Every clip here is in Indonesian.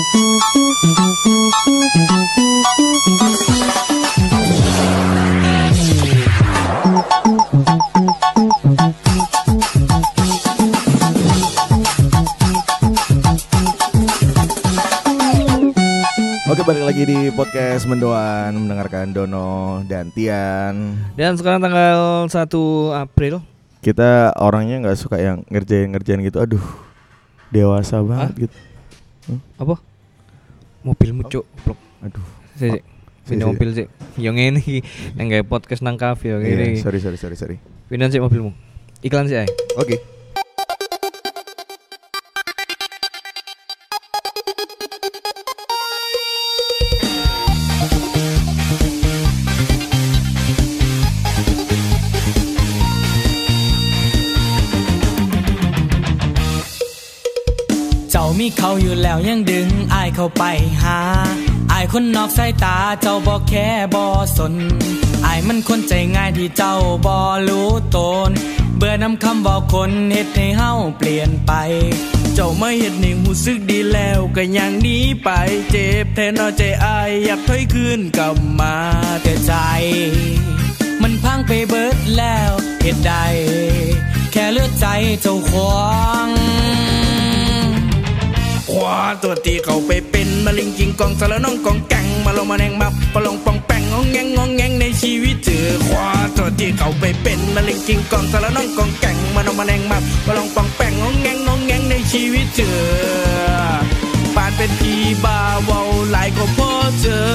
Oke balik lagi di podcast Mendoan mendengarkan Dono dan Tian. Dan sekarang tanggal 1 April. Kita orangnya nggak suka yang ngerjain-ngerjain gitu. Aduh, dewasa banget gitu. Apa? Mobilmu cuk. Blok. Aduh. Sik, sik. Si, Pindah si. mobil sih. Yang ini iki, yang gawe podcast nang kafe ya Iya, sorry sorry sorry sorry. Pindah sih mobilmu. Iklan sih. Oke. เเขาอยู่แล้วยังดึงอายเข้าไปหาอายคนนอกสายตาเจ้าบ่แค่บ่สนอายมันคนใจง่ายที่เจ้าบ่รู้ตน เบื่อนำคำบอกคนเฮ็ดให้เฮาเปลี่ยนไป เจ้าไม่เฮ็ดให้หูสึกดีแล้วก็ยังหนีไปเจ็บแทนเอใจอายอยากถอยคืนกลับมาแต่ใจ มันพังไปเบิดแล้วเหตุใดแค่เลือดใจเจ้าของ วาตัวตีเขาไปเป็นมาลิงกิงกองสารน้องกองแกงมาลงมาแนงมับปลงปองแปงงองแงงงองแงงในชีวิตเจอขวาตัวตีเขาไปเป็นมาลิงกิงกองสารน้องกองแกงมาลงมาแนงมับปลงปองแปงงองแงงงองแงงในชีวิตเจอปานเป็นพีบาเวาหลายก็พอเจอ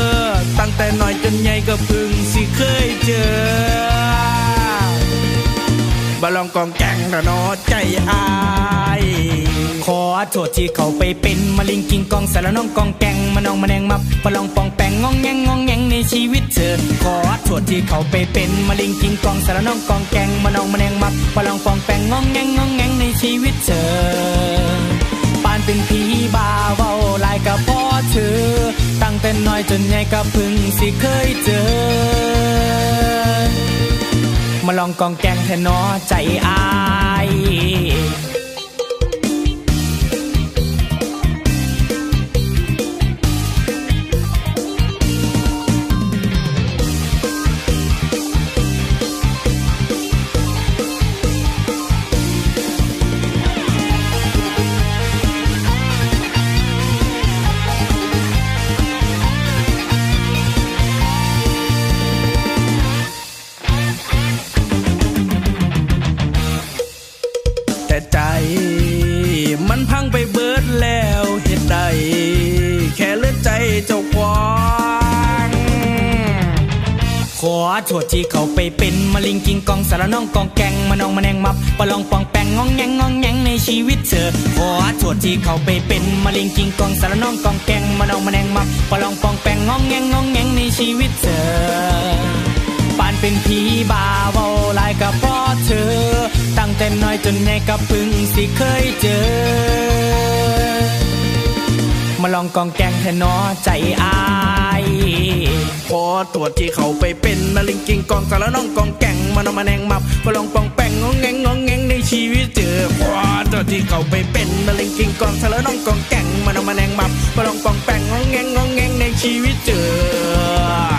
ตั้งแต่น้อยจนใหญ่ก็เพึ่งสิเคยเจอ บาลองกองแกงระนอใจอายขอโทษที่เขาไปเป็นมาลิงกิงกองสารน้องกองแกงมาน้องมาแนงมับปะลองปองแปงงองแงงงองแงงในชีวิตเธอขอโทษที่เขาไปเป็นมาลิงกิงกองสารน้องกองแกงมาน้องมาแนงมับปะลองปองแปงงองแงงงองแงงในชีวิตเธอปานเป็นผีบาเวาลายกับพ่อเธอตั้งแต่น้อยจนใหญ่ก็เพึ่งสิเคยเจอ มาลองกองแกงเทนนอใจอาย ไปเบิดแล้วเหตุใดแค่เลือดใจเจ้าควางขอโทษที่เขาไปเป็นมาลิงกิงกองสารน้องกองแกงมานองมาแนงมับปลองปองแปงงองแงงงองแงงในชีวิตเธอขอโทษที่เขาไปเป็นมาลิงกิงกองสารน้องกองแกงมานองมาแนงมับปลองปองแปงงองแงงงองแงงในชีวิตเธอปานเป็นผีบาเว้าลายกับพ่อเธอตั้ งแต่น้อยจนใหญ่กับพึ่งสิเคยเจอ มาลองกองแกงแทนนอใจอายพอตรวจที่เขาไปเป็นมาลิงกิงกองสารน้องกองแกงมานอมาแนงมับมาลองปองแปงงองแงงงองแงงในชีวิตเจอพอตรวจที่เขาไปเป็นมาลิงกิงกองสารน้องกองแกงมานอมาแนงมับมาลองปองแปงงองแงงงองแงงในชีวิตเจอ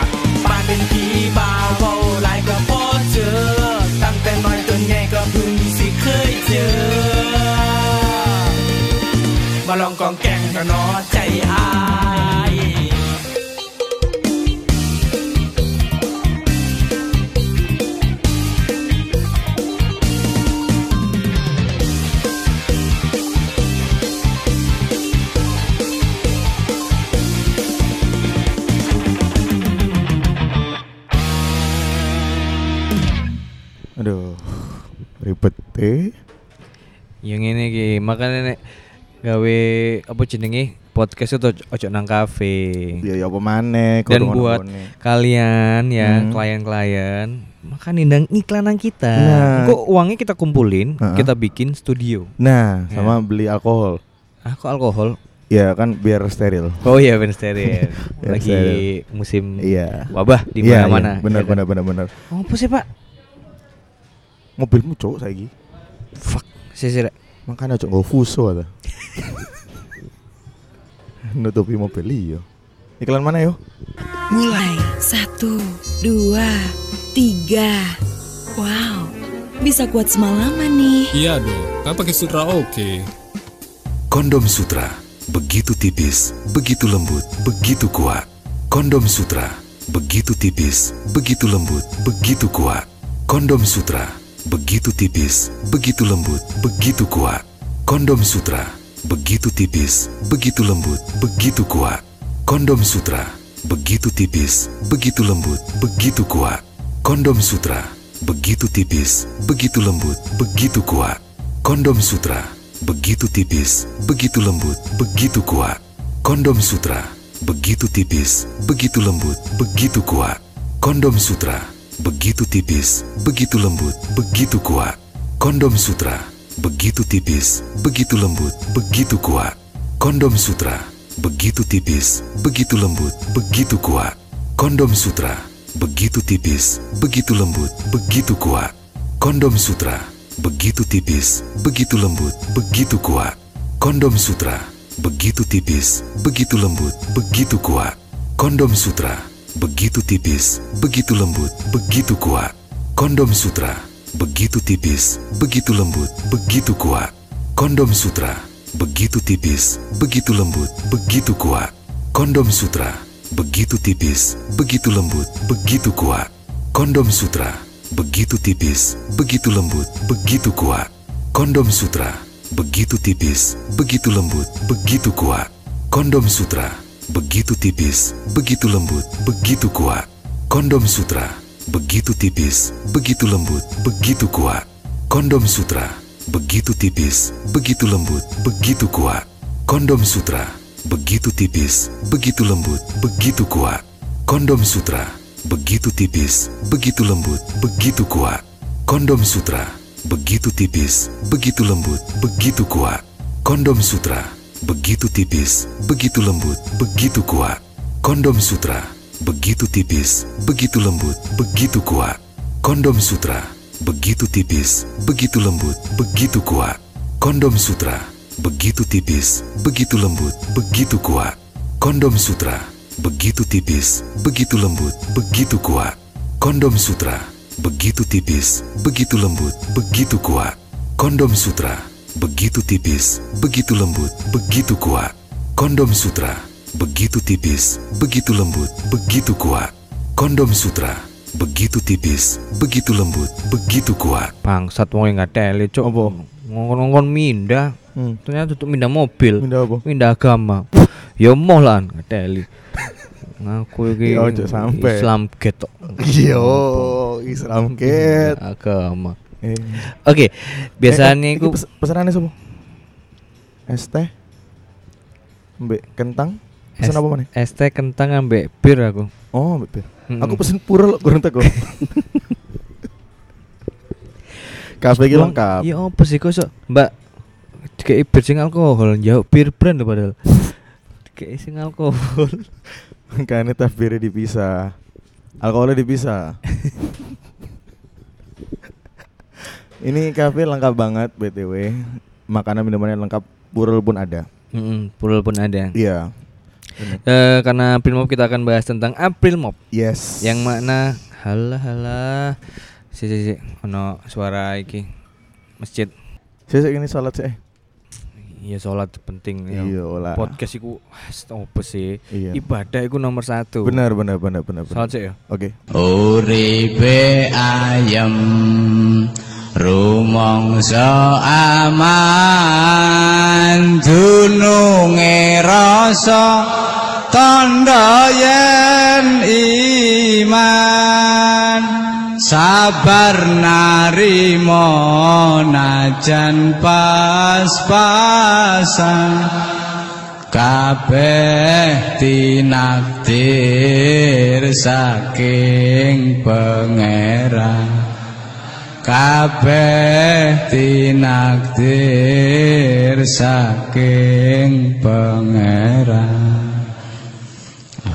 Ribet eh. Yang ini ki makanya nek gawe apa jenenge podcast itu ojo- nang kafe. Ya ya apa maneh Dan buat kalian ya Hmm. klien-klien maka nindang iklanan kita. Nah. Kok uangnya kita kumpulin, Heeh. kita bikin studio. Nah, Ya. sama beli alkohol. Ah kok alkohol? Ya kan biar steril. Oh iya bener steril. Lagi steril. musim Iya. wabah di Iya, mana-mana. iya, Benar ya kan? benar benar benar. Oh, apa sih, Pak? Mobilmu cowok saiki. Fuck. Sih sih. Makanya cowok fuso ada. Nutupi mobil iya. Iklan mana yo? Mulai satu, dua, tiga. Wow, bisa kuat semalaman nih. Iya dong, kan pakai sutra oke. Kondom Sutra, begitu tipis, begitu lembut, begitu kuat. Kondom Sutra, begitu tipis, begitu lembut, begitu kuat. Kondom Sutra, begitu tipis, begitu lembut, begitu kuat. Kondom Sutra, begitu tipis, begitu lembut, begitu kuat. Kondom Sutra, begitu tipis, begitu lembut, begitu kuat. Kondom Sutra, begitu tipis, begitu lembut, begitu kuat. Kondom Sutra, begitu tipis, begitu lembut, begitu kuat. Kondom Sutra, begitu tipis, begitu lembut, begitu kuat. Kondom Sutra, begitu tipis, begitu lembut, begitu kuat. Kondom Sutra, begitu tipis, begitu lembut, begitu kuat. Kondom Sutra, begitu tipis, begitu lembut, begitu kuat. Kondom Sutra, begitu tipis, begitu lembut, begitu kuat. Kondom Sutra, begitu tipis, begitu lembut, begitu kuat. Kondom Sutra, begitu tipis, begitu lembut, begitu kuat. Kondom Sutra, begitu tipis, begitu lembut, begitu kuat. Kondom Sutra, begitu tipis, begitu lembut, begitu kuat. Kondom Sutra, begitu tipis, begitu lembut, begitu kuat. Kondom Sutra, begitu tipis, begitu lembut, begitu kuat. Kondom Sutra, begitu tipis, begitu lembut, begitu kuat. Kondom Sutra, begitu tipis, begitu lembut, begitu kuat. Kondom Sutra, begitu tipis, begitu lembut, begitu kuat. Kondom Sutra, begitu tipis, begitu lembut, begitu kuat. Kondom Sutra, begitu tipis, begitu lembut, begitu kuat. Kondom Sutra, begitu tipis, begitu lembut, begitu kuat. Kondom Sutra, begitu tipis, begitu lembut, begitu kuat. Kondom Sutra, begitu tipis, begitu lembut, begitu kuat. Kondom Sutra, begitu tipis, begitu lembut, begitu kuat. Kondom Sutra, begitu tipis, begitu lembut, begitu kuat. Kondom Sutra, begitu tipis, begitu lembut, begitu kuat. Kondom Sutra, begitu tipis, begitu lembut, begitu kuat. Kondom Sutra, begitu tipis, begitu lembut, begitu kuat. Kondom Sutra, begitu tipis, begitu lembut, begitu kuat. Kondom Sutra, begitu tipis, begitu lembut, begitu kuat. Kondom Sutra, begitu tipis, begitu lembut, begitu kuat. Kondom Sutra, begitu tipis, begitu lembut, begitu kuat. Bangsat wong yang nggak tele, cok. Apa? Ngongkon-ngongkon mindah. Hmm. Ternyata tutup mindah mobil. Mindah apa? Mindah agama. Ya moh lah nggak tele. Ngaku iki Ya. Islam get tok. Yo, Islam ket. agama. Eh. Oke, Eh, biasanya eh, iku iki pes- sapa? Es teh. Mbek kentang. Pesan es, apa mana? es teh kentang ambek bir aku. Oh, mbek bir. Mm-mm. Aku pesen pura lo kurang teko. Kafe iki Wong, lengkap. Iya apa sih kok sok Mbak Kayak bir sing alkohol jauh bir brand lho padahal. Kayak sing alkohol. Makanya teh birnya dipisah. Alkoholnya dipisah. Ini kafe lengkap banget BTW. Makanan minumannya lengkap, purul pun ada. Heeh, purul pun ada. Iya. Eh karena April Mop kita akan bahas tentang April Mop Yes. yang makna halah halah si si si ono suara iki masjid saya ini sholat sih. Iya sholat penting ya. Iya lah. podcast iku apa sih Iya. ibadah iku nomor satu Benar benar benar benar. benar. sholat sih ya Oke. Uripe ayem rumangsa aman dununge rasa tandha yen iman sabar narimo najan pas-pasan. Kabeh tinakdir saking pangeran. Kabeh tinakdir saking pangeran.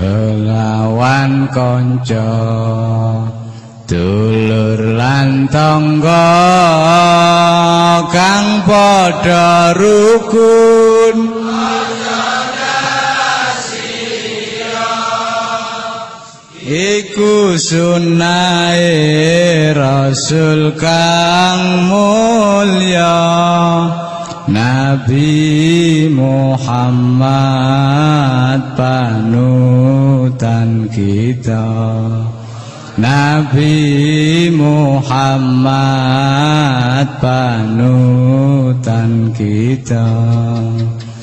Helawan konco Dulur lan tangga kang padha rukun Iku sunai Rasul kang mulya Nabi Muhammad panutan kita. Nabi Muhammad panutan kita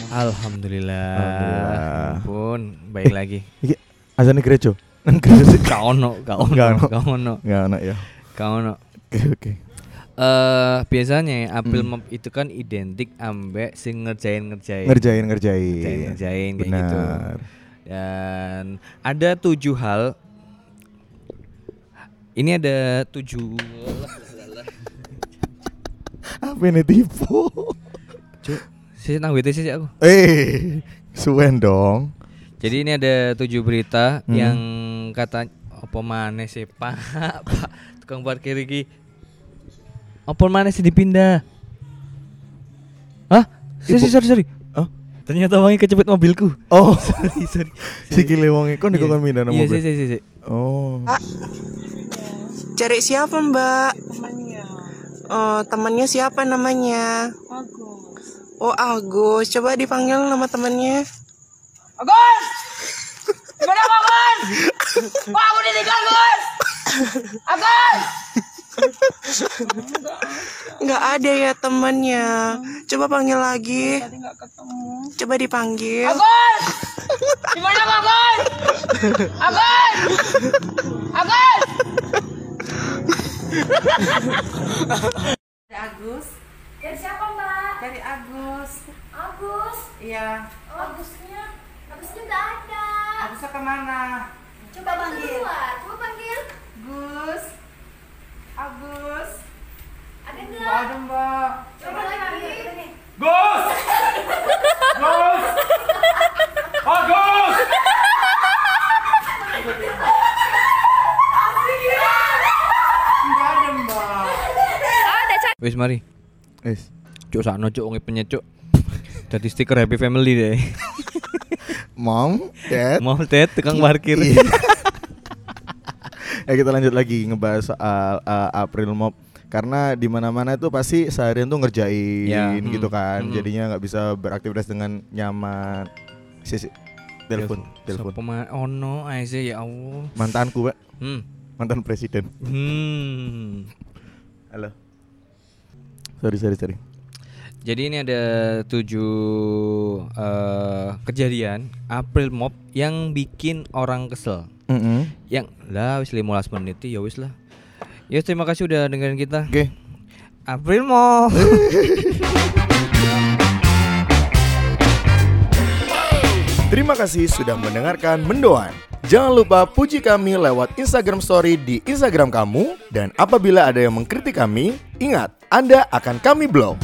Alhamdulillah. Alhamdulillah. Ampun, baik lagi. Iki azane gereja. Nang gereja sih. Gak ono, gak ono, Gak ono. gak ono, ya. gak ono. Oke oke. Eh biasanya April Hmm. Itu kan identik ambek sing ngerjain ngerjain Ngerjain ngerjain. ngerjain, ngerjain kayak gitu. Dan ada tujuh hal. Ini ada tujuh. Apa ini tipu? Cuk, sih nang WTC sih aku. Eh, suwen dong. Jadi ini ada tujuh berita Hmm. yang kata apa mana sih Pak? Pak tukang parkir iki. Apa mana sih dipindah? Hah? Sorry, sorry, sorry. Ternyata wangi kecepet mobilku. Oh, sorry, sorry. si gile wonge kon Iya. dikon mindah Iya, mobil. sih, sih, sih, sih. Oh. Cari siapa mbak? Temannya. Oh, temannya siapa namanya? Agus. Oh Agus, coba dipanggil nama temannya. Agus! Gimana Agus? Wah, aku ditinggal Agus! Agus! Nggak ada ya temannya. Coba panggil lagi. Coba dipanggil. Agus! Gimana Agus? Agus! Agus! Dari Agus. Dari siapa mbak? Dari Agus. Agus? Iya. Oh, Agusnya? Agusnya nggak ada. Agusnya ke mana? Coba panggil. Coba panggil. Gus. Agus. Ada nggak? Nggak ada mbak. Coba lagi. Gus! Gus! Agus! Nggak ada mbak. Ada Wis mari. Wis. Cuk sakno cuk wong penyet cuk. Jadi stiker happy family deh. Mom, Dad. Mau tet tukang parkir. Ya kita lanjut lagi ngebahas soal uh, April Mop karena di mana-mana itu pasti seharian tuh ngerjain Ya, gitu mm, kan. mm. Jadinya nggak bisa beraktivitas dengan nyaman. Sisi telepon, telepon. Siapa ma- Oh no, aja ya Allah. Mantanku, Pak. Hmm. Mantan presiden. Hmm. Halo. Sorry, sorry, sorry. Jadi ini ada tujuh eh, kejadian April Mop yang bikin orang kesel. Mm-mm. Yang lah wis 15 menit ya wis lah. Ya terima kasih udah dengerin kita. Oke. April Mop. Terima kasih sudah mendengarkan Mendoan. Jangan lupa puji kami lewat Instagram Story di Instagram kamu dan apabila ada yang mengkritik kami, ingat Anda akan kami blok.